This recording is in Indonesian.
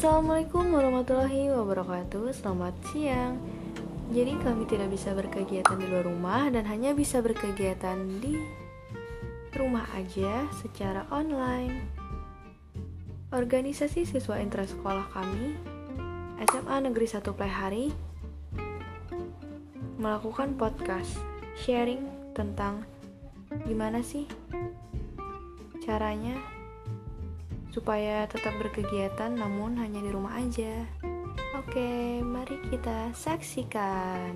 Assalamualaikum warahmatullahi wabarakatuh. Selamat siang. Jadi kami tidak bisa berkegiatan di luar rumah Dan hanya bisa berkegiatan di rumah aja secara online. Organisasi siswa intrasekolah kami SMA Negeri 1 Plehari Melakukan podcast Sharing tentang Gimana sih caranya supaya tetap berkegiatan namun hanya di rumah aja. Oke, mari kita saksikan.